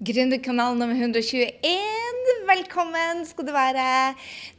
gründerkanalen om hun 120 er Velkommen skal du være.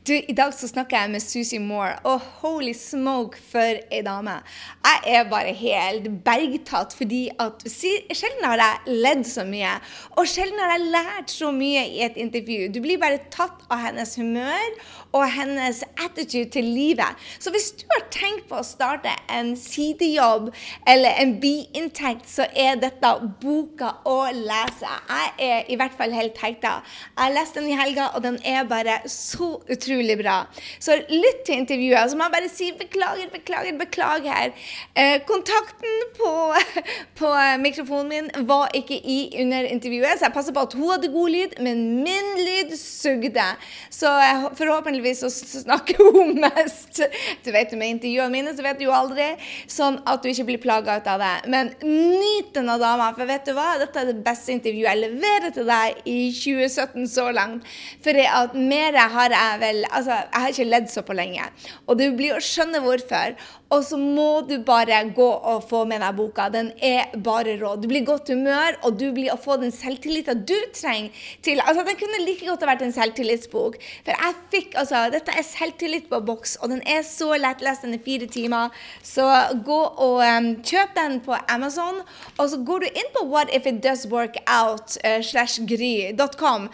Du, I dag så snakker jeg med Susie Moore, og holy smoke for ei dame. Jeg er bare helt bergtatt, fordi at sjelden har jeg ledd så mye. Og sjelden har jeg lært så mye i et intervju. Du blir bare tatt av hennes humør og hennes attitude til livet. Så hvis du har tenkt på å starte en sidejobb eller en biinntekt, så er dette boka å lese. Jeg er i hvert fall helt hekta. Jeg har lest den i helga, og den er bare så utrolig bra. Så lytt til intervjuet. Så må jeg bare si beklager, beklager, beklager. Eh, kontakten på, på, mikrofonen min var ikke i under intervjuet, så jeg passer på at hun hadde god lyd, men min lyd sugde. Så forhåpentligvis så snakker hun mest. Du vet med intervjuene mine, så vet du jo aldri. Sånn at du ikke blir plaga ut av det. Men nyt denne dama, for vet du hva? Dette er det beste intervjuet jeg leverer til deg i 2017 så langt. For mer har jeg vel altså, Jeg har ikke ledd så på lenge. Og du blir å skjønne hvorfor. Og så må du bare gå og få med deg boka. Den er bare rå. Du blir i godt humør, og du blir å få den selvtilliten du trenger til altså Den kunne like godt ha vært en selvtillitsbok. For jeg fikk altså Dette er selvtillit på boks, og den er så lettlest. Den er fire timer. Så gå og um, kjøp den på Amazon. Og så går du inn på whatifitdoesworkout.com. uh,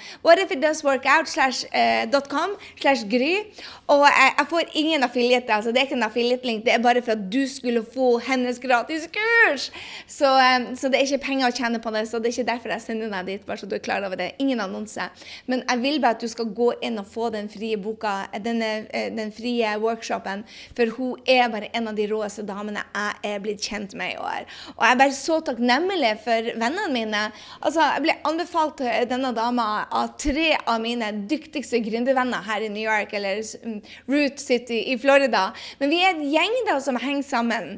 uh, gry. Og jeg, jeg, får ingen affiliate. altså Det er ikke en affiliate-link. det er bare for at du skulle få hennes gratis kurs. Så, um, så, det er ikke penger å tjene på det. Så det er ikke derfor jeg sender deg dit. bare så du er klar over det. Ingen annonse. Men jeg vil bare at du skal gå inn og få den frie boka, denne, eh, den frie workshopen. For hun er bare en av de råeste damene jeg er blitt kjent med i år. Og jeg er bare så takknemlig for vennene mine. Altså, Jeg ble anbefalt denne dama av tre av mine dyktigste gründervenner her i New York, eller um, Root City i Florida. Men vi er en gjeng da som henger sammen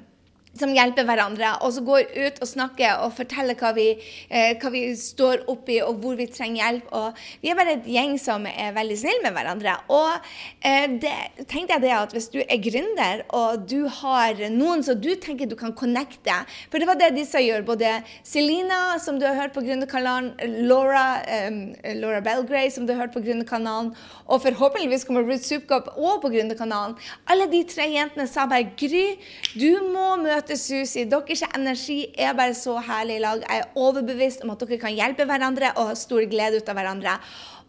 som hjelper hverandre, og så går ut og snakker og forteller hva vi, eh, hva vi står oppi, og hvor vi trenger hjelp. Og vi er bare et gjeng som er veldig snille med hverandre. Og eh, det, tenkte jeg det at hvis du er gründer, og du har noen som du tenker du kan connecte For det var det disse gjør. Både Selina, som du har hørt på Gründerkanalen, Laura, eh, Laura Belgray, som du har hørt på Gründerkanalen, og forhåpentligvis kommer Ruth Supkop òg på Gründerkanalen. Alle de tre jentene sa bare Gry, du må møte møte Susi. Deres energi er bare så herlig i lag. Jeg er overbevist om at dere kan hjelpe hverandre og ha stor glede ut av hverandre.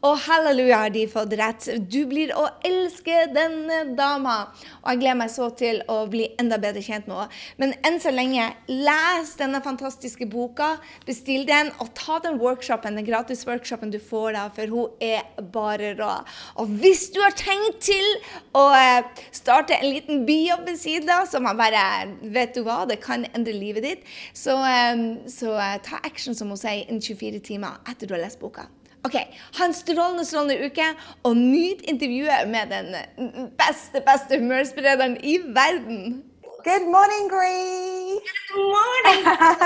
Og halleluja har de fått rett. Du blir å elske denne dama. Og jeg gleder meg så til å bli enda bedre kjent med henne. Men enn så lenge, les denne fantastiske boka. Bestill den, og ta den workshopen, den gratis workshopen du får da, for hun er bare rå. Og hvis du har tenkt til å eh, starte en liten bijobb ved siden av, som man bare Vet du hva, det kan endre livet ditt. Så, eh, så eh, ta action, som hun sier, innen 24 timer etter du har lest boka. Ok, Ha en strålende strålende uke, og nyt intervjuet med den beste beste humørsprederen i verden. Good morning, Gry. Good morning.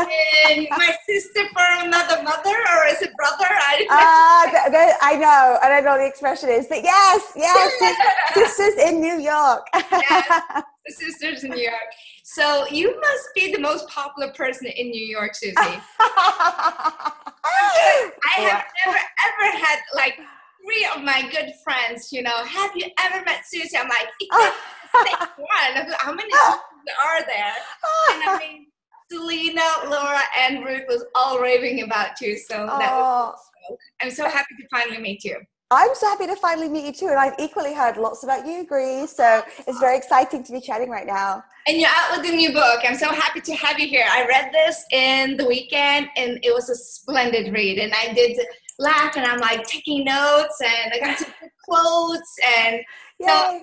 My sister from another mother, or is it brother? I, uh, I know, I don't know the expression is, but yes, yes, sisters in New York. yes, sisters in New York. So you must be the most popular person in New York, Susie. I have never ever had like three of my good friends, you know, have you ever met Susie? I'm like, one. How many are there? And I mean, Selena, Laura, and Ruth was all raving about you. So that was. I'm so happy to finally meet you. I'm so happy to finally meet you too. And I've equally heard lots about you, Greece. So it's very exciting to be chatting right now. And you're out with the new book. I'm so happy to have you here. I read this in the weekend and it was a splendid read. And I did laugh and I'm like taking notes and I got some quotes. And Yay. so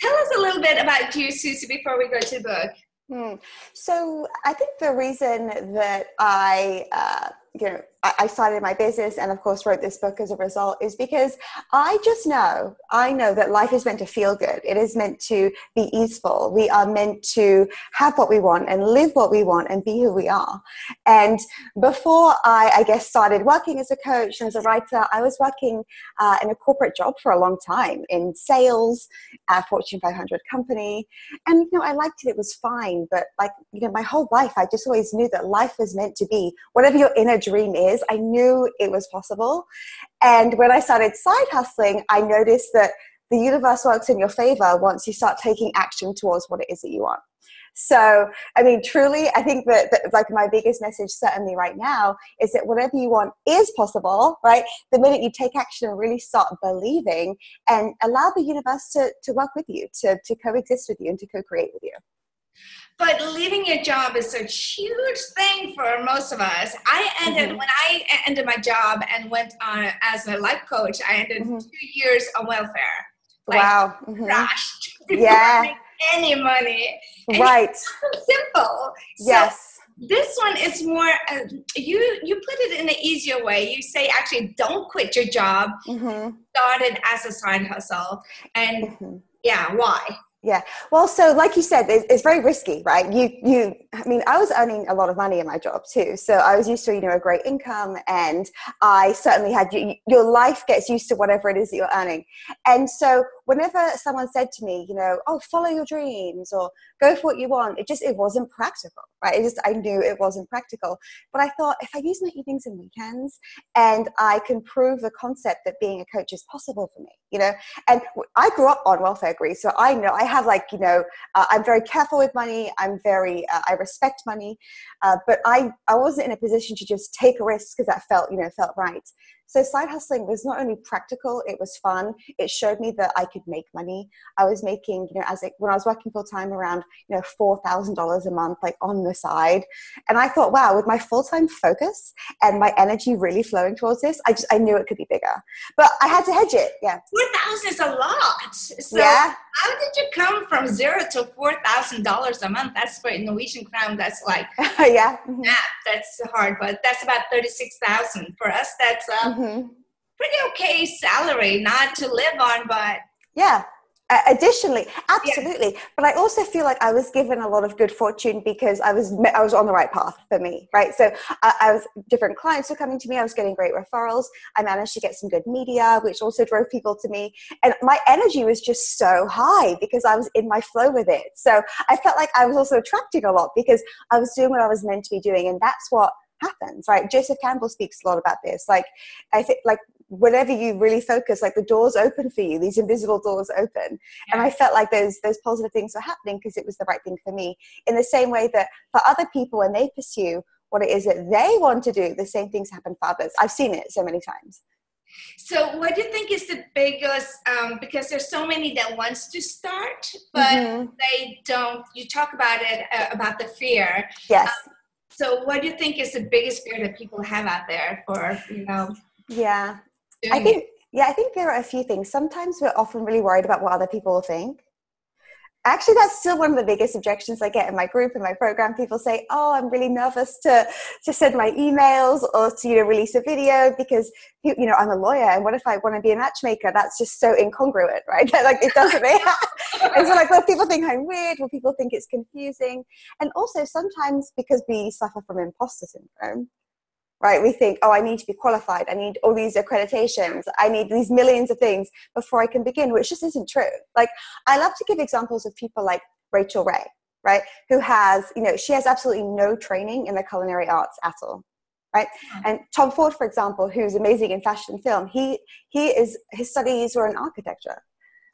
tell us a little bit about you, Susie, before we go to the book. Hmm. So I think the reason that I, uh, you know, I started my business and of course wrote this book as a result is because I just know, I know that life is meant to feel good. It is meant to be easeful. We are meant to have what we want and live what we want and be who we are. And before I, I guess, started working as a coach and as a writer, I was working uh, in a corporate job for a long time in sales, a Fortune 500 company. And, you know, I liked it. It was fine. But like, you know, my whole life, I just always knew that life was meant to be whatever your inner dream is I knew it was possible. And when I started side hustling, I noticed that the universe works in your favor once you start taking action towards what it is that you want. So, I mean, truly, I think that, that, like my biggest message, certainly right now, is that whatever you want is possible, right? The minute you take action and really start believing and allow the universe to, to work with you, to, to coexist with you, and to co create with you. But leaving your job is such a huge thing for most of us. I ended mm-hmm. when I ended my job and went on as a life coach. I ended mm-hmm. two years on welfare. Like, wow! Mm-hmm. Crashed. Yeah. Any money. And right. Simple. Yes. So this one is more. Uh, you you put it in an easier way. You say actually, don't quit your job. Mm-hmm. Started as a side hustle, and mm-hmm. yeah, why? Yeah. Well, so like you said, it's, it's, very risky, right? You, you, I mean, I was earning a lot of money in my job too. So I was used to, you know, a great income and I certainly had, you, your life gets used to whatever it is that you're earning. And so whenever someone said to me, you know, oh, follow your dreams or go for what you want, it just, it wasn't practical, right? It just, I knew it wasn't practical. But I thought if I use my evenings and weekends and I can prove the concept that being a coach is possible for me, you know, and I grew up on welfare Greece. So I know I have like, you know, uh, I'm very careful with money. I'm very, uh, I respect money. Uh, but I, I wasn't in a position to just take a risk because that felt, you know, felt right. So side hustling was not only practical, it was fun. It showed me that I could make money. I was making, you know, as it, when I was working full time around, you know, $4,000 a month, like on the side. And I thought, wow, with my full time focus and my energy really flowing towards this, I just, I knew it could be bigger, but I had to hedge it. Yeah. 4,000 is a lot. So yeah. How did you come from zero to $4,000 a month? That's for Norwegian crown. That's like, yeah, mm-hmm. that's hard, but that's about 36,000 for us. That's, mm-hmm mm-hmm. pretty okay salary, not to live on, but yeah. Uh, additionally, absolutely. Yeah. But I also feel like I was given a lot of good fortune because I was I was on the right path for me, right? So I, I was different clients were coming to me. I was getting great referrals. I managed to get some good media, which also drove people to me. And my energy was just so high because I was in my flow with it. So I felt like I was also attracting a lot because I was doing what I was meant to be doing, and that's what happens right joseph campbell speaks a lot about this like i think like whenever you really focus like the doors open for you these invisible doors open. Yeah. and i felt like those those positive things were happening because it was the right thing for me. In the same way that for other people when they pursue what it is that they want to do the same things happen for others. I've seen it so many times. So what do you think is the biggest um, because there's so many that wants to start but mm-hmm. they don't you talk about it uh, about the fear. Yes. Um, so, what do you think is the biggest fear that people have out there for you know? Yeah, I think yeah, I think there are a few things. Sometimes we're often really worried about what other people will think. Actually that's still one of the biggest objections i get in my group in my program. People say oh i'm really nervous to to send my emails or to you know release a video because you know i'm a lawyer and what if i want to be a matchmaker? That's just so incongruent right? Like it doesn't make and so like well people think i'm weird well people think it's confusing and also sometimes because we suffer from imposter syndrome right? We think, oh, I need to be qualified. I need all these accreditations. I need these millions of things before I can begin, which just isn't true. Like, I love to give examples of people like Rachael Ray, right? Who has, you know, she has absolutely no training in the culinary arts at all. Right, and Tom Ford, for example, who's amazing in fashion and film, he he is his studies were in architecture,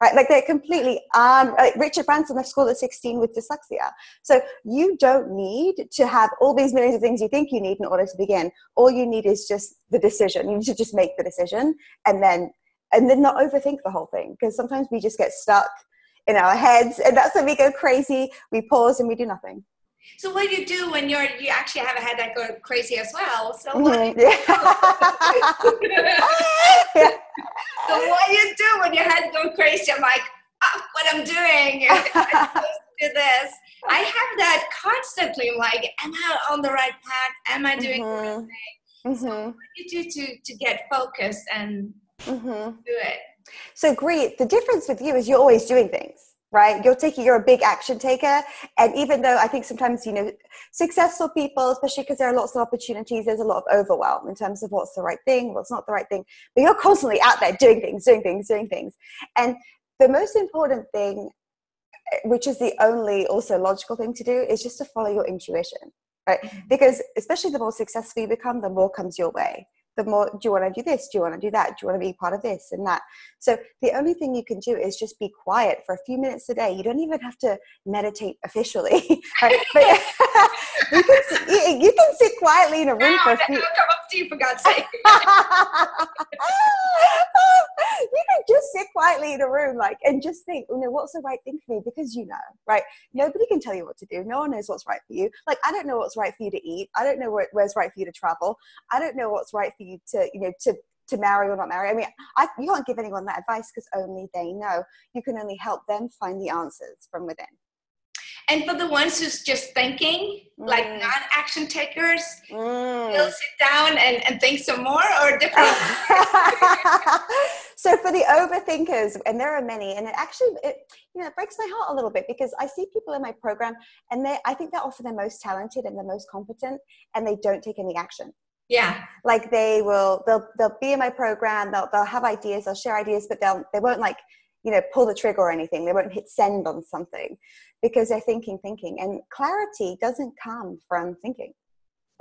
right? Like they're completely um, like Richard Branson left school at 16 with dyslexia. So you don't need to have all these millions of things you think you need in order to begin. All you need is just the decision. You need to just make the decision and then and then not overthink the whole thing because sometimes we just get stuck in our heads and that's when we go crazy. We pause and we do nothing. So what do you do when you're you actually have a head that goes crazy as well? So what? Mm-hmm. Yeah. So what do you do when your head going crazy? I'm like, oh, what I'm doing. I'm do this. I have that constantly. Like, am I on the right path? Am I doing mm-hmm. the right thing? Mm-hmm. So what do you do to to get focused and mm-hmm. do it? So great. The difference with you is you're always doing things right? You're taking you're a big action taker. And even though i think sometimes you know successful people especially because there are lots of opportunities there's a lot of overwhelm in terms of what's the right thing what's not the right thing. But you're constantly out there doing things doing things doing things. And the most important thing which is the only also logical thing to do is just to follow your intuition right? Mm-hmm. Because especially the more successful you become, the more comes your way the more do you want to do this? Do you want to do that? Do you want to be part of this and that? So the only thing you can do is just be quiet for a few minutes a day. You don't even have to meditate officially right? but you, can, sit, you can sit quietly in a room for a few come up to you for god's sake you can just sit quietly in a room like and just think you know what's the right thing for me because you know right nobody can tell you what to do no one knows what's right for you like i don't know what's right for you to eat i don't know where, where's right for you to travel i don't know what's right for you to you know to to marry or not marry. I mean, I, you can't give anyone that advice because only they know. You can only help them find the answers from within. And for the ones who's just thinking, mm. like non-action takers, mm. they'll sit down and, and think some more or different. so for the overthinkers, and there are many, and it actually it you know it breaks my heart a little bit because I see people in my program and they I think they're often the most talented and the most competent, and they don't take any action yeah like they will they'll they'll be in my program they'll they'll have ideas they'll share ideas but they'll they won't like you know pull the trigger or anything they won't hit send on something because they're thinking thinking and clarity doesn't come from thinking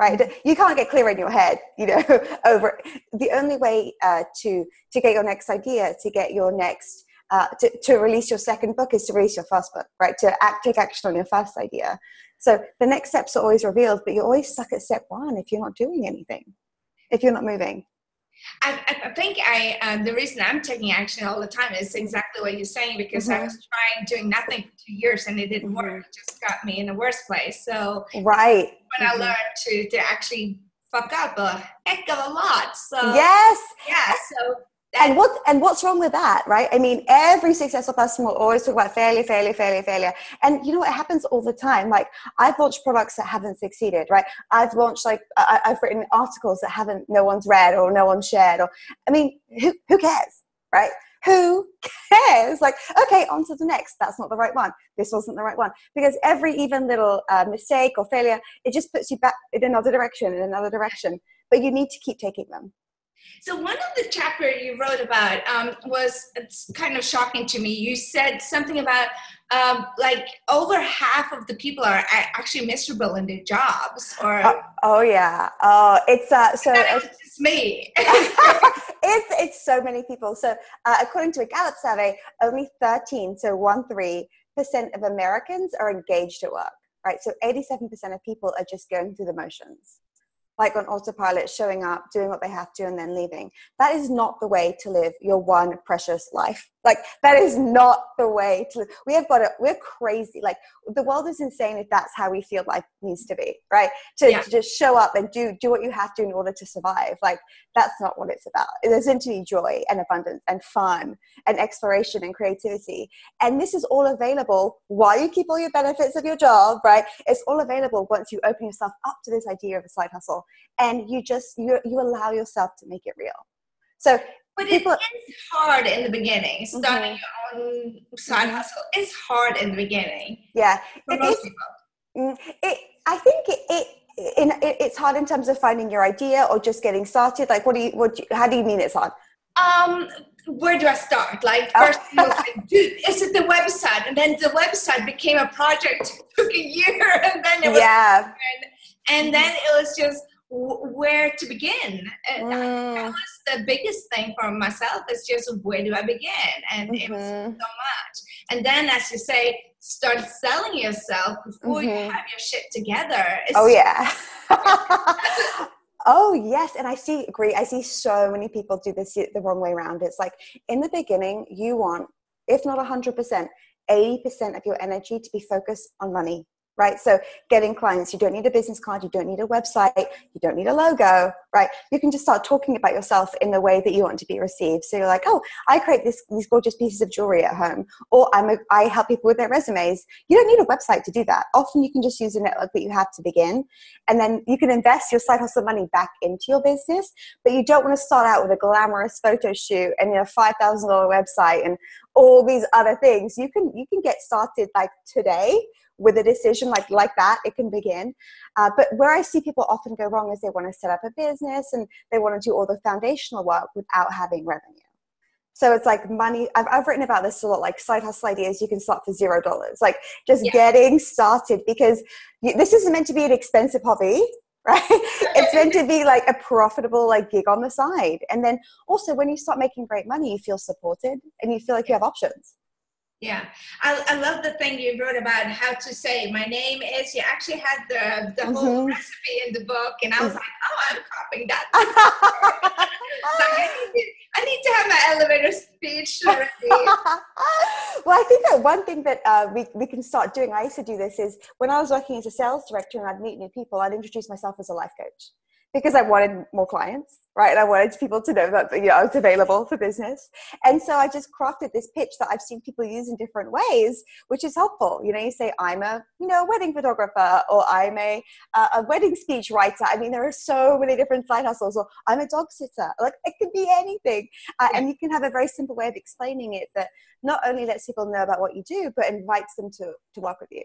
right? You can't get clear in your head you know over the only way uh, to to get your next idea to get your next uh, to, to release your second book is to release your first book right? To act, take action on your first idea. So the next steps are always revealed, but you're always stuck at step one if you're not doing anything, if you're not moving. I, I think I uh, the reason I'm taking action all the time is exactly what you're saying because mm-hmm. I was trying doing nothing for two years and it didn't mm-hmm. work. It just got me in the worst place. So right when mm-hmm. I learned to to actually fuck up a heck of a lot. So yes, yeah. So and what and what's wrong with that right? I mean every successful person will always talk about failure failure failure failure. And you know it happens all the time. Like i've launched products that haven't succeeded right? I've launched like I, have written articles that haven't no one's read or no one's shared or i mean who, who cares right? Who cares? Like okay on to the next. That's not the right one. This wasn't the right one. Because every even little uh, mistake or failure it just puts you back in another direction in another direction. But you need to keep taking them so one of the chapter you wrote about um, was it's kind of shocking to me. You said something about um, like over half of the people are actually miserable in their jobs. Or oh, oh yeah, oh it's uh, so it's just me. it's it's so many people. So uh, according to a Gallup survey, only thirteen, so one three percent of Americans are engaged at work. Right, so eighty-seven percent of people are just going through the motions like on autopilot, showing up, doing what they have to, and then leaving. That is not the way to live your one precious life. Like that is not the way to live. We have got it. We're crazy. Like the world is insane if that's how we feel life needs to be, right? To, yeah. to just show up and do do what you have to in order to survive. Like that's not what it's about. There's meant to be joy and abundance and fun and exploration and creativity. And this is all available while you keep all your benefits of your job, right? It's all available once you open yourself up to this idea of a side hustle and you just you you allow yourself to make it real. So but people, it is hard in the beginning. Starting mm-hmm. your own side mm-hmm. hustle is hard in the beginning. Yeah, it is. Mm, it, I think it, it in, it, it's hard in terms of finding your idea or just getting started. Like, what do you? What? Do you, how do you mean it's hard? Um, where do I start? Like oh. first, oh. like, is it the website? And then the website became a project. It took a year, and then it was yeah. And then it was just where to begin. And mm. that was the biggest thing for myself is just where do I begin? And mm-hmm. it was mm-hmm. so much. And then, as you say, start selling yourself before mm-hmm. you have your shit together. It's oh yeah. oh yes, and I see. Agree. I see so many people do this the wrong way around. It's like in the beginning, you want, if not hundred percent, 80% of your energy to be focused on money right? So getting clients, you don't need a business card, you don't need a website, you don't need a logo, right? You can just start talking about yourself in the way that you want to be received. So you're like, oh, I create this, these gorgeous pieces of jewelry at home, or I'm a, I help people with their resumes. You don't need a website to do that. Often you can just use a network that you have to begin, and then you can invest your side hustle money back into your business. But you don't want to start out with a glamorous photo shoot and a five thousand dollar website and all these other things. You can you can get started like today with a decision like like that it can begin uh, but where i see people often go wrong is they want to set up a business and they want to do all the foundational work without having revenue So it's like money. I've, I've written about this a lot, like side hustle ideas you can start for zero dollars. Like just yeah. getting started because you, this isn't meant to be an expensive hobby, right? it's meant to be like a profitable like gig on the side. And then also when you start making great money, you feel supported and you feel like you have options. Yeah, I, I love the thing you wrote about how to say my name is. You actually had the the mm-hmm. whole recipe in the book, and I was like, oh, I'm copying that. like, I, need to, I need to have my elevator speech ready. well, I think that one thing that uh, we we can start doing. I used to do this is when I was working as a sales director and I'd meet new people, I'd introduce myself as a life coach because I wanted more clients, right? And I wanted people to know that you know I was available for business. And so I just crafted this pitch that I've seen people use in different ways, which is helpful. You know, you say I'm a you know wedding photographer, or I'm a uh, a wedding speech writer. I mean, there are so many different side hustles. Or I'm a dog sitter. Like it could be anything, uh, and you can have a very simple way of explaining it that not only lets people know about what you do, but invites them to to work with you.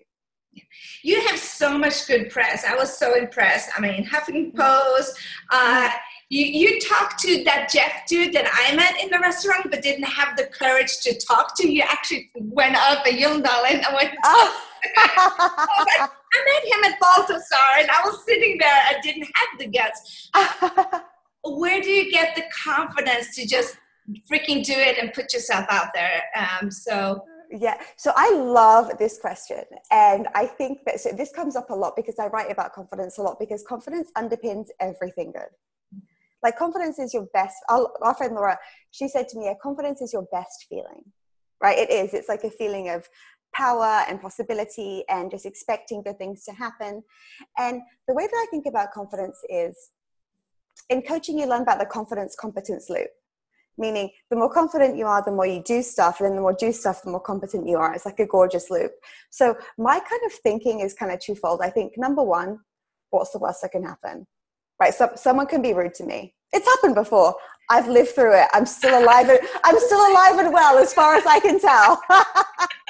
You have so much good press. I was so impressed. I mean, Huffington Post. Uh, you you talked to that Jeff dude that I met in the restaurant, but didn't have the courage to talk to. You actually went up and yelled and I went. Oh. I, met him at Balthazar, and I was sitting there. I didn't have the guts. Where do you get the confidence to just freaking do it and put yourself out there? Um, so yeah, so I love this question. And I think that so this comes up a lot because I write about confidence a lot because confidence underpins everything good. Like, confidence is your best. Our, our friend Laura, she said to me, yeah, confidence is your best feeling, right? It is. It's like a feeling of power and possibility and just expecting good things to happen. And the way that I think about confidence is in coaching, you learn about the confidence competence loop meaning the more confident you are the more you do stuff and then the more do stuff the more competent you are. It's like a gorgeous loop. So my kind of thinking is kind of twofold. I think number one what's the worst that can happen? Right so someone can be rude to me. It's happened before. I've lived through it. I'm still alive and i'm still alive and well as far as i can tell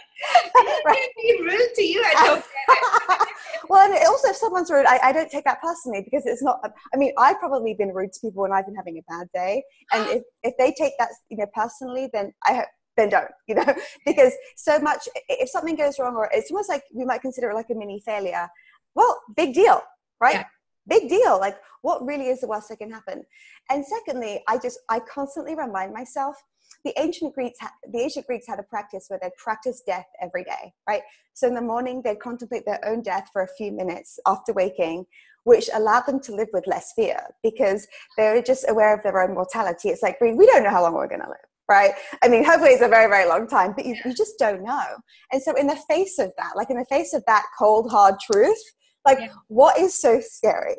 right. be rude to you i don't well, and also if someone's rude, I, I don't take that personally because it's not. I mean, I've probably been rude to people when I've been having a bad day, and if if they take that you know personally, then I then don't you know because so much if something goes wrong or it's almost like we might consider it like a mini failure. Well, big deal, right? Yeah big deal like what really is the worst that can happen and secondly i just i constantly remind myself the ancient Greeks, the ancient Greeks had a practice where they'd practice death every day, right? So in the morning, they'd contemplate their own death for a few minutes after waking, which allowed them to live with less fear because they were just aware of their own mortality. It's like, we don't know how long we're going to live, right? I mean, hopefully it's a very, very long time, but you, you just don't know. And so in the face of that, like in the face of that cold, hard truth, like yeah. what is so scary?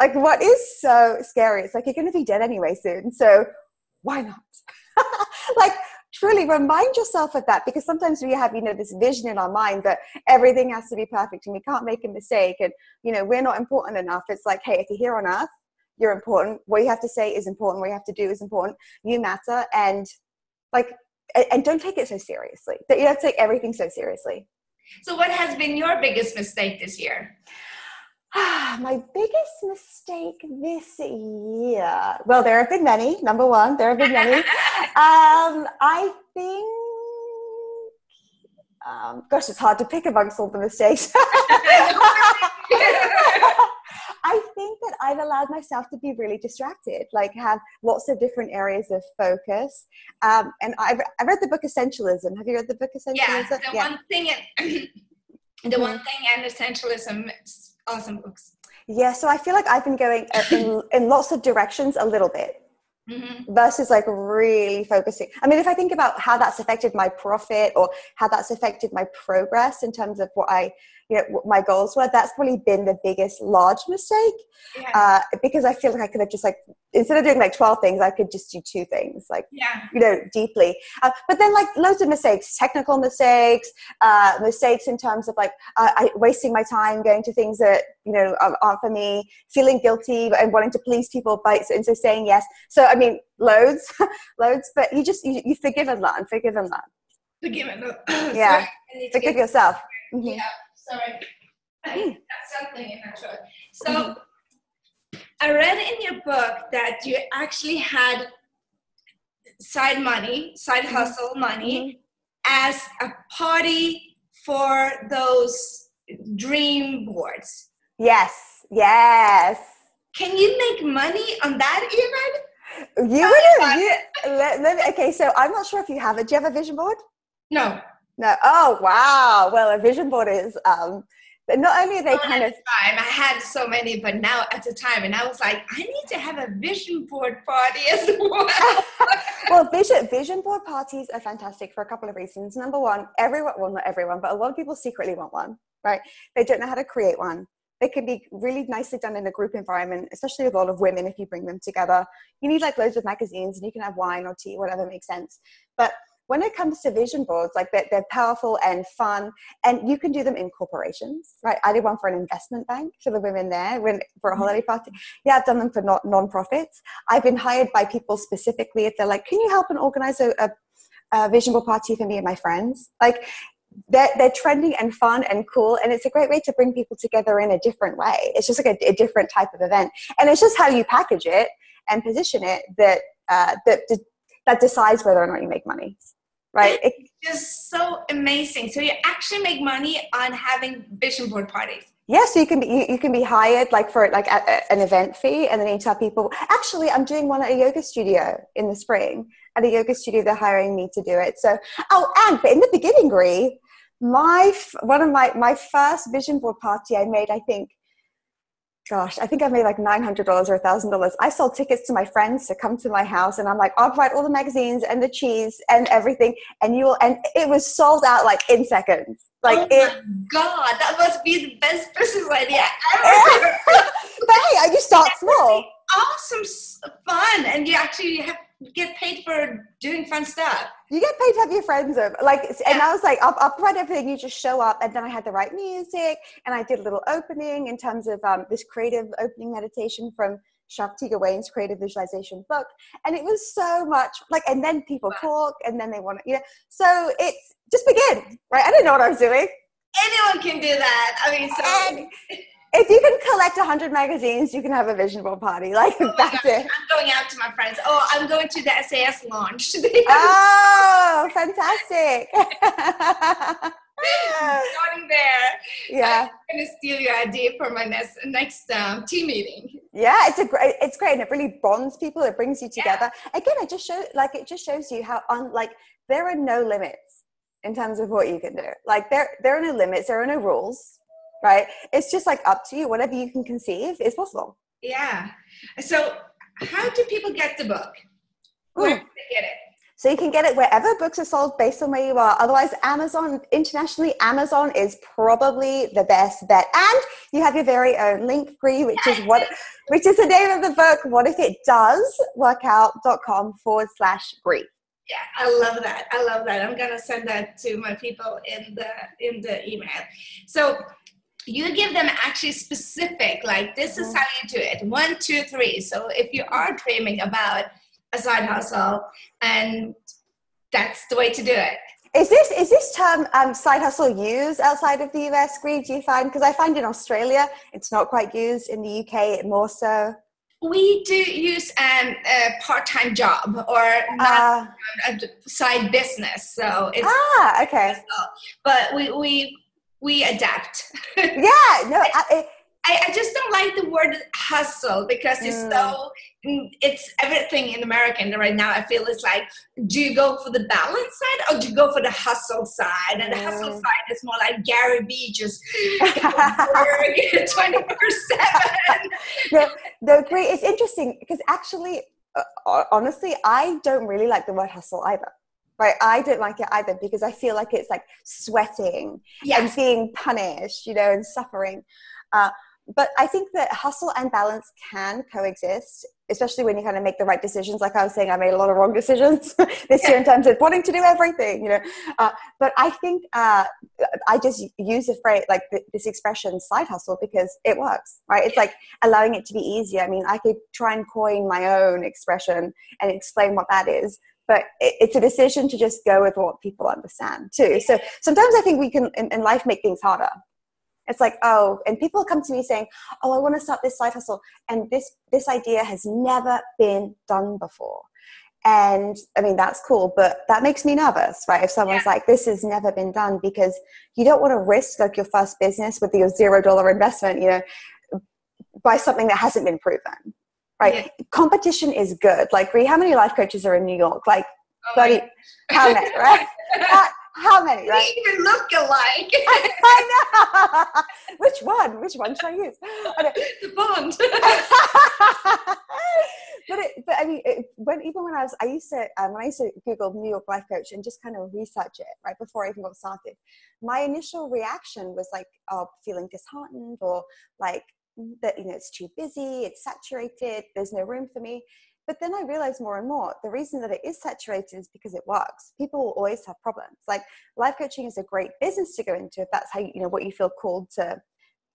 Like what is so scary? It's like you're going to be dead anyway soon. So why not? Truly remind yourself of that because sometimes we have you know this vision in our mind that everything has to be perfect and we can't make a mistake and you know we're not important enough. It's like hey if you're here on earth you're important. What you have to say is important. What you have to do is important. You matter. And like and don't take it so seriously. That you to take everything so seriously. So what has been your biggest mistake this year my biggest mistake this year. Well, there have been many. Number one, there have been many. um, I think, um, gosh, it's hard to pick amongst all the mistakes. I think that I've allowed myself to be really distracted, like have lots of different areas of focus. Um, and I've, I read the book Essentialism. Have you read the book Essentialism? Yeah, the yeah. one thing, the one thing and Essentialism awesome books. Yeah, so I feel like I've been going in, in lots of directions a little bit. Mm-hmm. versus like really focusing. I mean, if I think about how that's affected my profit or how that's affected my progress in terms of what I you know what my goals were that's probably been the biggest large mistake yeah. uh, because i feel like i could have just like instead of doing like 12 things i could just do two things like yeah. you know deeply uh, but then like loads of mistakes technical mistakes uh, mistakes in terms of like uh, I, wasting my time going to things that you know aren't for me feeling guilty and wanting to please people by and so saying yes so i mean loads loads but you just you, you forgive and learn forgive and learn forgive and learn yeah forgive yourself mm-hmm. yeah sorry. I got something in that throat. So mm-hmm. I read in your book that you actually had side money, side mm-hmm. hustle money, mm-hmm. as a party for those dream boards. Yes, yes. Can you make money on that even? You would you, let, let me, okay, so I'm not sure if you have it. Do you have a vision board? No. No. Oh wow. Well, a vision board is um but not only are they kind of time, I had so many, but now at the time, and I was like, I need to have a vision board party as well. well, vision vision board parties are fantastic for a couple of reasons. Number one, everyone well not everyone, but a lot of people secretly want one, right? They don't know how to create one. They can be really nicely done in a group environment, especially with a lot of women if you bring them together. You need like loads of magazines and you can have wine or tea, whatever makes sense. But when it comes to vision boards, like they're, they're, powerful and fun, and you can do them in corporations, right? I did one for an investment bank for the women there when for a mm-hmm. holiday party. Yeah, I've done them for not non-profits. I've been hired by people specifically if they're like, "Can you help and organize a, a, a vision board party for me and my friends?" Like they're, they're trending and fun and cool and it's a great way to bring people together in a different way it's just like a, a different type of event and it's just how you package it and position it that uh, that that decides whether or not you make money right? It's just so amazing. So you actually make money on having vision board parties. Yeah, so you can be you, you can be hired like for like a, a, an event fee, and then you tell people. Actually, I'm doing one at a yoga studio in the spring. At a yoga studio, they're hiring me to do it. So, oh, and but in the beginning, Gry, my one of my my first vision board party I made, I think gosh, I think I made like $900 or $1,000. I sold tickets to my friends to come to my house and I'm like, I'll provide all the magazines and the cheese and everything. And you will, and it was sold out like in seconds. Like, oh it, God, that must be the best business idea ever. but hey, I just start small. Awesome fun. And you actually have get paid for doing fun stuff. You get paid to have your friends over. Like, yeah. and I was like, I'll, I'll, provide everything. You just show up. And then I had the right music and I did a little opening in terms of um, this creative opening meditation from Shakti Gawain's creative visualization book. And it was so much like, and then people talk and then they want to, you know, so it's just begin, right? I didn't know what I was doing. Anyone can do that. I mean, so. And, if you can collect 100 magazines, you can have a vision board party. Like, oh that's it. I'm going out to my friends. Oh, I'm going to the SAS launch. oh, fantastic. Starting there. Yeah. I'm going to steal your idea for my next, next um, team meeting. Yeah, it's a great, it's great. And it really bonds people. It brings you together. Yeah. Again, it just shows, like, it just shows you how, un, like, there are no limits in terms of what you can do. Like, there, there are no limits. There are no rules right? It's just like up to you. Whatever you can conceive is possible. Yeah. So, how do people get the book? Hmm. Where do they get it? So you can get it wherever books are sold based on where you are. Otherwise, Amazon, internationally, Amazon is probably the best bet. And you have your very own link free, which is what which is the name of the book. What if it does work out.com forward slash grief. Yeah, I love that. I love that. I'm gonna send that to my people in the in the email. So you give them actually specific like this is how you do it. One two three. So if you are dreaming about a side hustle and that's the way to do it. Is this is this term um, side hustle used outside of the us Gry do you find because i find in australia it's not quite used in the uk more so. We do use um, a part-time job or not uh, a side business so it's ah okay. but we we we adapt. yeah, no, I, I, I, just don't like the word hustle because it's mm. so mm, it's everything in American right now. I feel it's like, do you go for the balance side or do you go for the hustle side? And the hustle mm. side is more like Gary Vee just twenty four seven. No, no, great. It's interesting because actually, uh, honestly, I don't really like the word hustle either right i don't like it either because i feel like it's like sweating yes. and being punished you know and suffering. Uh, but i think that hustle and balance can coexist especially when you kind of make the right decisions. Like i was saying i made a lot of wrong decisions this yeah. year in terms of wanting to do everything you know. Uh, but i think uh, i just use the phrase like this expression side hustle because it works right? It's like allowing it to be easier. I mean i could try and coin my own expression and explain what that is but it's a decision to just go with what people understand too. So sometimes i think we can in, in, life make things harder. It's like oh and people come to me saying oh i want to start this side hustle and this this idea has never been done before. And i mean that's cool but that makes me nervous right? If someone's yeah. like this has never been done because you don't want to risk like your first business with your zero dollar investment you know by something that hasn't been proven right. Yeah. competition is good. Like how many life coaches are in new york? Like oh 30 how many right? How many right? we even look alike. I know. Which one? Which one should i use? The bond. But it, but I mean, it, when even when I was, I used to um, when I used to Google New York life coach and just kind of research it right before I even got started. My initial reaction was like, oh, feeling disheartened or like that you know it's too busy, it's saturated, there's no room for me. But then I realized more and more the reason that it is saturated is because it works. People will always have problems. Like life coaching is a great business to go into if that's how you, know what you feel called to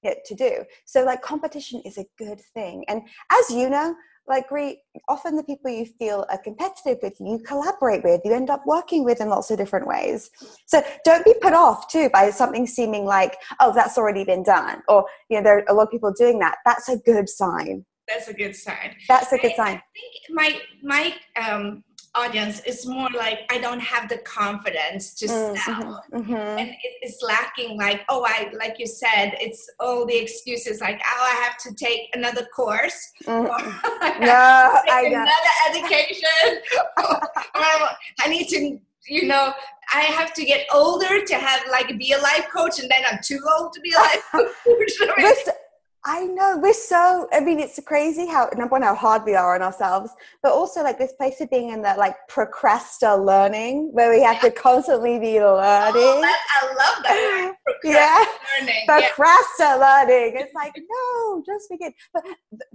to do. So like competition is a good thing. And as you know, like we often the people you feel are competitive with you collaborate with you end up working with in lots of different ways. So don't be put off too by something seeming like oh that's already been done or you know there are a lot of people doing that. That's a good sign. That's a good sign. That's a good I, sign. i think my my um audience is more like I don't have the confidence to mm, sell, mm-hmm, mm-hmm. and it's lacking. Like oh, I like you said, it's all the excuses. Like oh, I have to take another course. Mm-hmm. no, I another education. I need to, you know, I have to get older to have like be a life coach, and then I'm too old to be a life coach. I know we're so. I mean, it's crazy how number one how hard we are on ourselves, but also like this place of being in that like procrasta learning where we have yeah. to constantly be oh, learning. Oh, that, I love that. yeah, learning. Yeah. learning. It's like no, just begin. But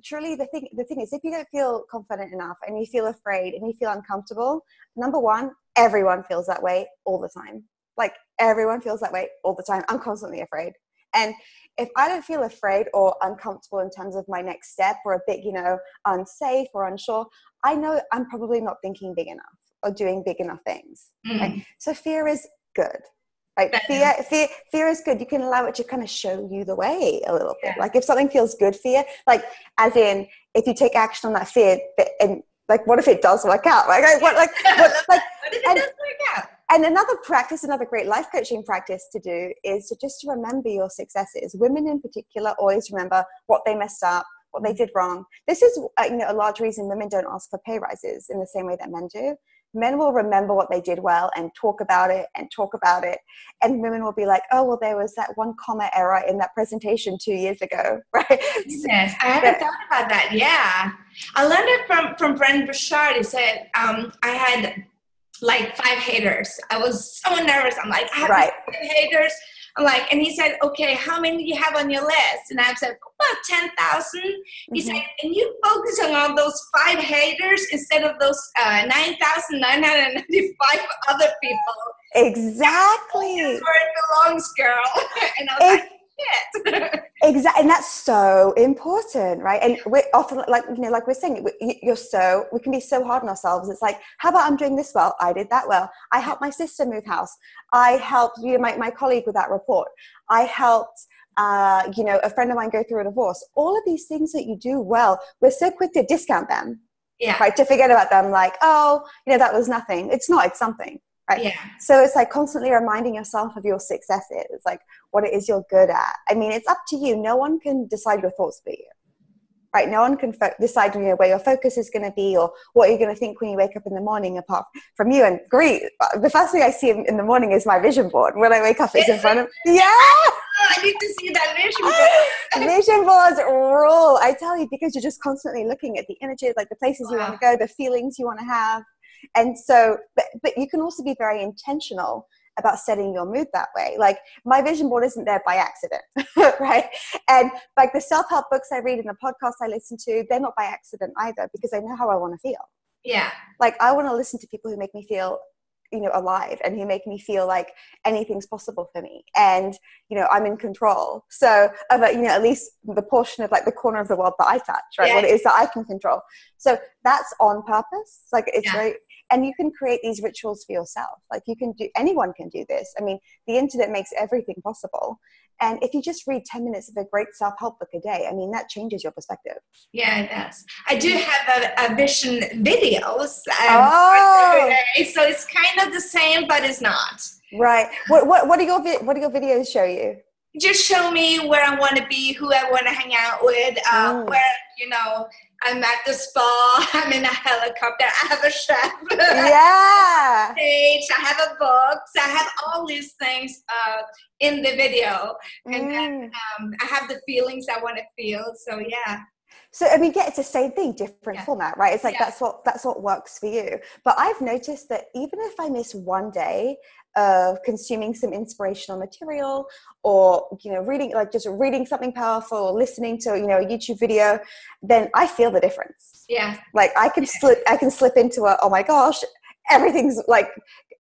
truly, the thing the thing is, if you don't feel confident enough and you feel afraid and you feel uncomfortable, number one, everyone feels that way all the time. Like everyone feels that way all the time. I'm constantly afraid. And if I don't feel afraid or uncomfortable in terms of my next step or a bit, you know, unsafe or unsure, I know I'm probably not thinking big enough or doing big enough things. Mm. Right? So fear is good. Right? Fear, fear, fear is good. You can allow it to kind of show you the way a little yeah. bit. Like if something feels good fear, like as in if you take action on that fear, and like what if it does work out? Like, what, like, what, like, what if it and, does work out? And another practice another great life coaching practice to do is to just remember your successes. Women in particular always remember what they messed up what they did wrong. This is uh, you know a large reason women don't ask for pay rises in the same way that men do. Men will remember what they did well and talk about it and talk about it. And women will be like oh well there was that one comma error in that presentation two years ago. Right? Yes i hadn't thought about that. Yeah. I learned it from from brendon burchard. He said um, i had like five haters. I was so nervous. I'm like, I have right. five haters. I'm like, and he said, okay, how many do you have on your list? And I said, about 10,000. He mm-hmm. said, and you focusing on those five haters instead of those uh, 9,995 other people. Exactly. That's where it belongs, girl. and I was it, like, exactly and that's so important right? And we're often like you know like we're saying you're so we can be so hard on ourselves. It's like how about i'm doing this well? I did that well. I helped my sister move house. I helped you know, my, my colleague with that report. I helped uh, you know a friend of mine go through a divorce. All of these things that you do well we're so quick to discount them yeah. right? To forget about them like oh you know that was nothing. It's not it's something right yeah so it's like constantly reminding yourself of your successes like what it is you're good at i mean it's up to you no one can decide your thoughts for you right no one can fo- decide you know, where your focus is going to be or what you're going to think when you wake up in the morning apart from you and great uh, the first thing i see in, the morning is my vision board when i wake up it's in front of me. yeah oh, I need to see that vision board. vision boards rule. I tell you, because you're just constantly looking at the images, like the places wow. you want to go, the feelings you want to have. And so, but, but you can also be very intentional about setting your mood that way. Like my vision board isn't there by accident, right? And like the self help books I read and the podcasts I listen to, they're not by accident either because I know how I want to feel. Yeah. Like I want to listen to people who make me feel you know alive and who make me feel like anything's possible for me and you know i'm in control so of a, you know at least the portion of like the corner of the world that i touch right yeah. what it is that i can control so that's on purpose. Like it's Yeah. very, and you can create these rituals for yourself. Like you can do, anyone can do this. I mean, the internet makes everything possible. And if you just read 10 minutes of a great self help book a day, I mean, that changes your perspective. Yeah, it does. I do have a, a vision videos. Um, Oh. so it's kind of the same, but it's not. Right. What, what, what, are your, what do your videos show you? Just show me where I want to be, who I want to hang out with, uh, Mm. where, you know, I'm at the spa, I'm in a helicopter, I have a chef. Yeah. Page, I have a book, so I have all these things uh, in the video, and then Mm. um, I have the feelings I want to feel. So yeah, So I mean, yeah, it's the same thing, different Yeah. format, right? It's like Yeah. that's what that's what works for you. But I've noticed that even if I miss one day of consuming some inspirational material, or you know, reading like just reading something powerful, or listening to you know a YouTube video, then I feel the difference. yeah, Like I can slip, I can slip into a oh my gosh, everything's like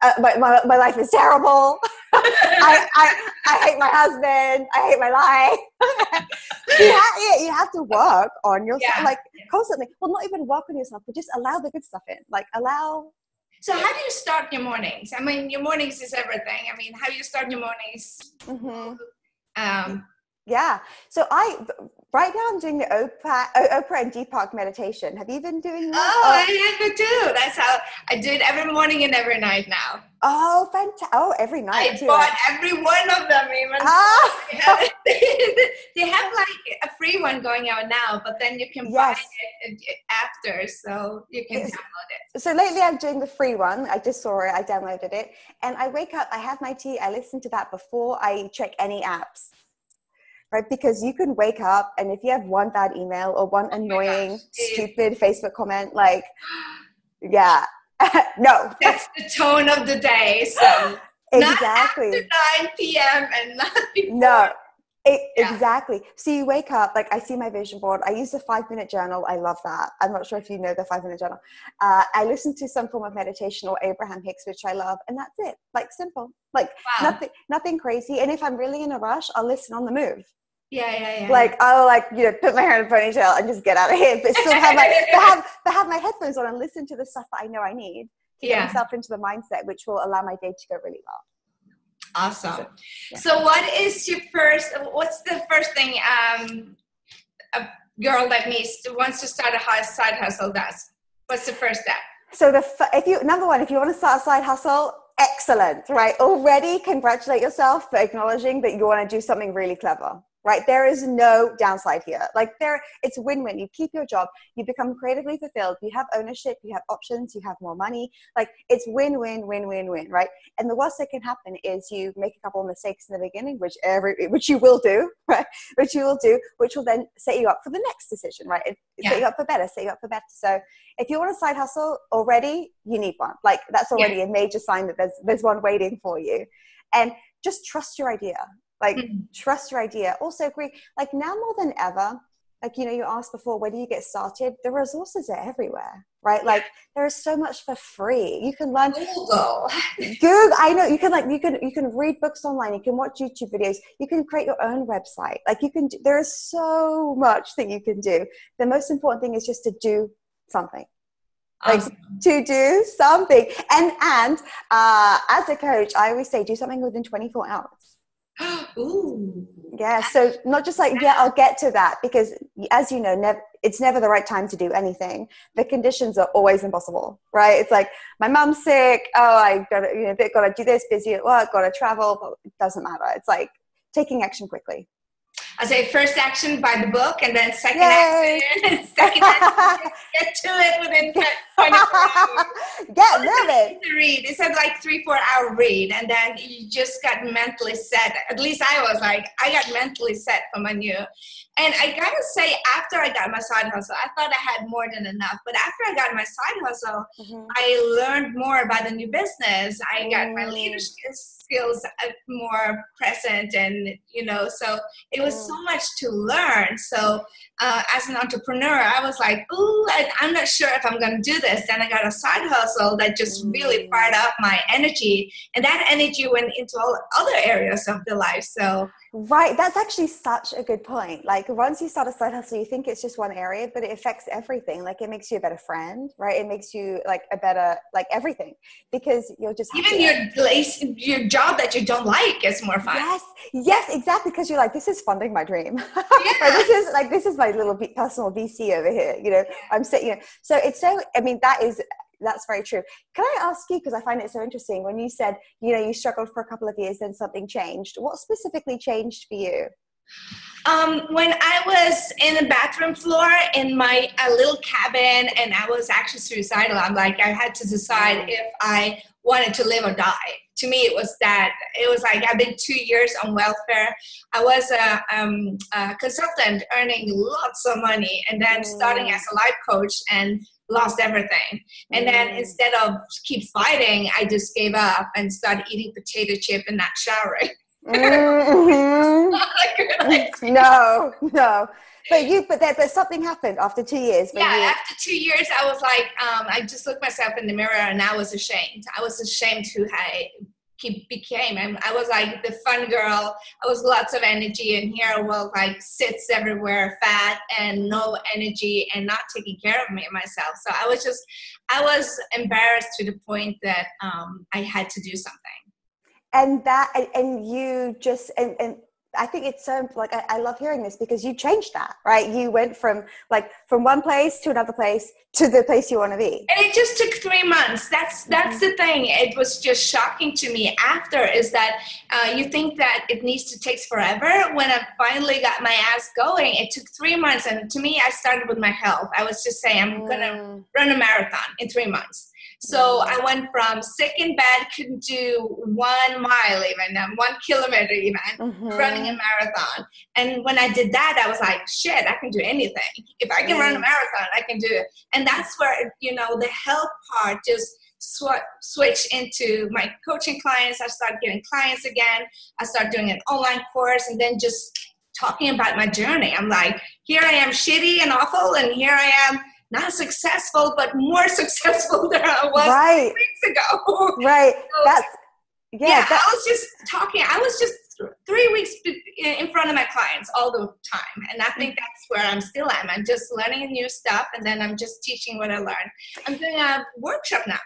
uh, my, my my life is terrible. I, I I hate my husband. I hate my life. you, have, yeah, you have to work on yourself, Yeah. like constantly. Well, not even work on yourself, but just allow the good stuff in. Like allow. So how do you start your mornings? I mean, your mornings is everything. I mean, how do you start your mornings? Mhm. Um, Yeah. So I right now I'm doing the Oprah, Oprah and Deepak meditation. Have you been doing that? oh, I have too. That's how I do it every morning and every night now. oh, fantastic! Oh, every night I too. bought every one of them even. Ah. they have like a free one going out now, but then you can Yes. buy it uh, after, so you can Yes. download it. so lately i'm doing the free one i just saw it i downloaded it and i wake up i have my tea i listen to that before i check any apps right? Because you can wake up and if you have one bad email or one annoying Oh gosh, stupid facebook comment like yeah. No. That's the tone of the day. So exactly. not after 9 p.m. and not before. no. It, Yeah. exactly. So you wake up like i see my vision board. I use the five minute journal. I love that. I'm not sure if you know the five minute journal. Uh, i listen to some form of meditation or abraham hicks which i love and that's it. Like simple. Like Wow. nothing nothing crazy. And if i'm really in a rush i'll listen on the move Yeah, yeah, yeah. like i'll like you know put my hair in a ponytail and just get out of here but still have my but have, but have my headphones on and listen to the stuff that i know i need to get Yeah. myself into the mindset which will allow my day to go really well Awesome. yeah. So, what is your first? What's the first thing um, a girl like me wants to start a side hustle does? What's the first step? So the f- if you number one, if you want to start a side hustle, excellent, right? Already congratulate yourself for acknowledging that you want to do something really clever, right? There is no downside here. Like there, it's win-win. You keep your job, you become creatively fulfilled, you have ownership, you have options, you have more money. Like it's win-win, win-win-win, right? And the worst that can happen is you make a couple of mistakes in the beginning, which every which you will do, right? Which you will do, which will then set you up for the next decision, right? It, Yeah. Set you up for better, set you up for better. So if you want a side hustle already, you need one. Like that's already a major sign that there's there's one waiting for you. And just trust your idea. Like Mhm. trust your idea. Also agree, like now more than ever, like you know, you asked before, where do you get started? The resources are everywhere, right? Like there is so much for free. You can learn Google. Google. I know you can like you can you can read books online. You can watch YouTube videos. You can create your own website. Like you can. do- There is so much that you can do. The most important thing is just to do something. Like Awesome. to do something. And and uh, as a coach, I always say do something within 24 hours. Ooh. Yeah. So not just like yeah, I'll get to that because as you know, never it's never the right time to do anything. The conditions are always impossible, right? It's like my mom's sick. Oh, I gotta you know gotta do this. Busy at work. Gotta travel. But it doesn't matter. It's like taking action quickly. I say first action by the book, and then second Yay. action. second action. Get to it within 24 hours. Get read. It's a like three, four hour read, and then you just got mentally set. At least I was like, I got mentally set for my new. And I gotta say, after I got my side hustle, I thought I had more than enough. But after I got my side hustle, Mhm. I learned more about the new business. I got my Mm. leadership skills uh, more present, and you know, so it was so much to learn. So uh, as an entrepreneur, I was like, "Ooh, I, I'm not sure if I'm going to do this." Then I got a side hustle that just really Mm. fired up my energy, and that energy went into all other areas of the life. So Right. That's actually such a good point. Like once you start a side hustle, you think it's just one area, but it affects everything. Like it makes you a better friend, right? It makes you like a better, like everything because you're just even your place, your job that you don't like is more fun. Yes. Yes, exactly. Because you're like, this is funding my dream. Yeah. this is like, this is my little personal VC over here. You know, I'm sitting, you know, so it's so, I mean, that is that's very true. Can I ask you, because I find it so interesting, when you said, you know, you struggled for a couple of years, then something changed. What specifically changed for you? Um, when I was in the bathroom floor in my a little cabin and I was actually suicidal, I'm like, I had to decide if I wanted to live or die. To me, it was that. It was like I've been two years on welfare. I was a, um, a consultant earning lots of money and then starting as a life coach and lost everything. And then mm. instead of keep fighting, I just gave up and started eating potato chip and not showering. Mm-hmm. no, no. But you, but that, but something happened after two years. Yeah, you... after two years, I was like, um, I just looked myself in the mirror and I was ashamed. I was ashamed who I became. And I was like the fun girl. I was lots of energy, and here I was like sits everywhere, fat and no energy, and not taking care of me myself. So I was just, I was embarrassed to the point that um, I had to do something. And that, and you just, and, and I think it's so like I, I, love hearing this because you changed that, right? You went from like from one place to another place to the place you want to be. And it just took three months. That's that's mm-hmm. the thing. It was just shocking to me after is that uh, you think that it needs to take forever. When I finally got my ass going, it took three months. And to me, I started with my health. I was just saying I'm gonna mm. run a marathon in three months. So I went from sick in bed, couldn't do one mile even, um, one kilometer even, mm-hmm. running a marathon. And when I did that, I was like, shit, I can do anything. If I can mm. run a marathon, I can do it. And that's where, you know, the health part just sw- switch into my coaching clients. I started getting clients again. I started doing an online course and then just talking about my journey. I'm like, here I am shitty and awful, and here I am not successful, but more successful than I was right. weeks ago. Right. So, that's yeah. yeah that's, I was just talking. I was just three weeks in front of my clients all the time, and I think mm. that's where I'm still am. I'm just learning new stuff, and then I'm just teaching what I learned. I'm doing a workshop now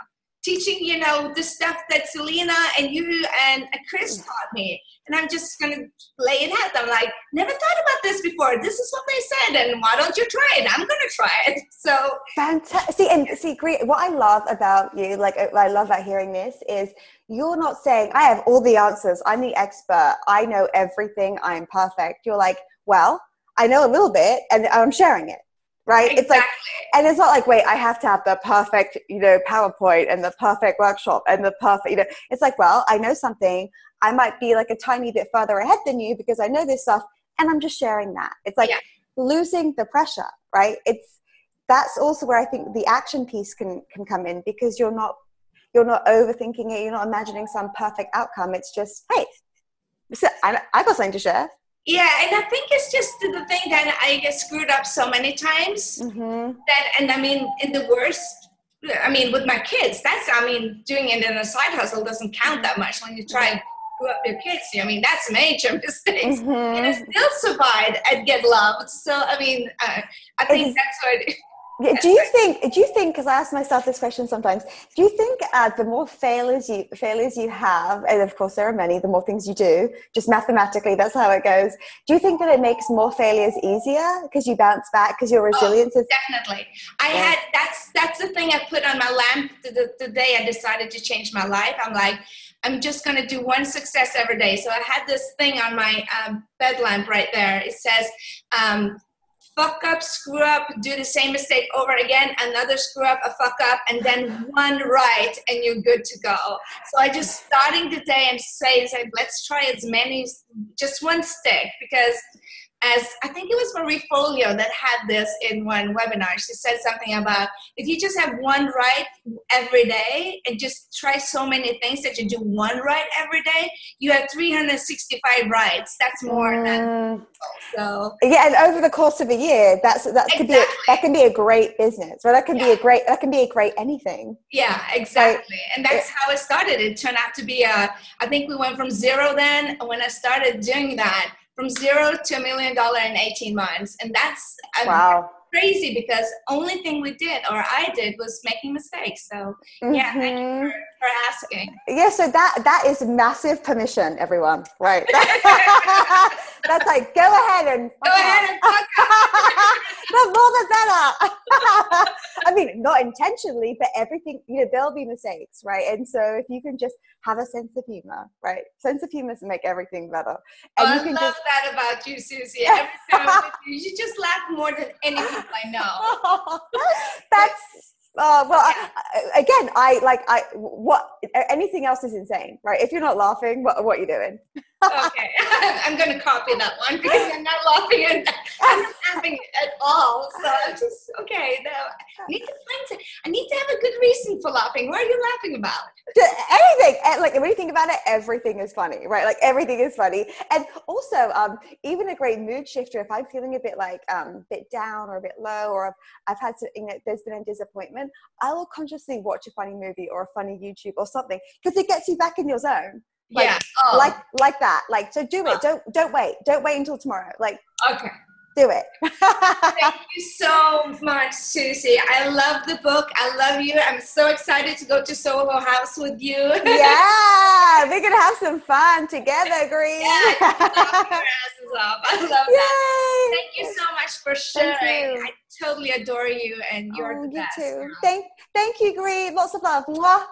teaching, you know, the stuff that Selena and you and Chris mm. taught me. And I'm just going to lay it out. I'm like, never thought about this before. This is what they said. And why don't you try it? I'm going to try it. So fantastic. See, and see, great. What I love about you, like, uh, I love about hearing this is you're not saying, I have all the answers. I'm the expert. I know everything. I'm perfect. You're like, well, I know a little bit and I'm sharing it right? Exactly. it's like and it's not like wait i have to have the perfect you know powerpoint and the perfect workshop and the perfect you know it's like well i know something. I might be like a tiny bit further ahead than you because i know this stuff and i'm just sharing that. It's like yeah. losing the pressure right? It's that's also where i think the action piece can can come in because you're not you're not overthinking it. You're not imagining some perfect outcome. It's just hey so I, I got something to share yeah, and I think it's just the thing that I get screwed up so many times mm-hmm. that, and I mean, in the worst, I mean, with my kids, that's, I mean, doing it in a side hustle doesn't count that much when you try and screw up your kids. I mean, that's major mistakes. Mm-hmm. And I still survived and get loved. So, I mean, uh, I think that's what do you think do you think because i ask myself this question sometimes do you think uh, the more failures you failures you have and of course there are many the more things you do just mathematically that's how it goes do you think that it makes more failures easier because you bounce back because your resilience oh, is definitely i yeah. had that's that's the thing i put on my lamp the, the, the day i decided to change my life i'm like I'm just going to do one success every day. So I had this thing on my um, bed lamp right there. It says, um, fuck up, screw up, do the same mistake over again, another screw up, a fuck up, and then one right, and you're good to go. So I just starting the day and say, let's try as many, just one stick, because as I think it was Marie Forleo that had this in one webinar. She said something about if you just have one right every day and just try so many things that you do one right every day, you have 365 rights. That's more mm. than so. Yeah, and over the course of a year, that's that exactly. could be a, that can be a great business, or that can yeah. be a great that can be a great anything. Yeah, exactly, and that's it, how it started. It turned out to be a. I think we went from zero then when I started doing that from zero to a million dollar in 18 months. And that's wow. crazy because only thing we did or I did was making mistakes. So mm-hmm. yeah, thank you. For, asking. Yeah, so that that is massive permission, everyone. Right. that's like go ahead and go ahead and the more the better. I mean, not intentionally, but everything, you know, there'll be mistakes, right? And so if you can just have a sense of humor, right? Sense of humor to make everything better. And oh, you can I love just... that about you, Susie. You, you just laugh more than any people I know. That's uh, well, I, again, I like I what anything else is insane, right? If you're not laughing, what what are you doing? Okay, I'm going to copy that one because I'm not laughing at I'm not laughing at all. So I'm just okay. No, I need to find. I need to have a good reason for laughing. What are you laughing about? Anything. Like when you think about it, everything is funny, right? Like everything is funny, and also um, even a great mood shifter. If I'm feeling a bit like um, bit down or a bit low, or I've, I've had to, you know, there's been a disappointment, I will consciously watch a funny movie or a funny YouTube or something because it gets you back in your zone like, yeah. oh. like like that. Like so do it. Oh. Don't don't wait. Don't wait until tomorrow. Like okay. do it. Thank you so much susie. I love the book. I love you. I'm so excited to go to soho house with you. Yeah we're gonna have some fun together Gry. Yeah, your asses off. i love that. Thank you so much for sharing. i totally adore you and you're oh, the you best too. thank thank you Gry. Lots of love. Mwah.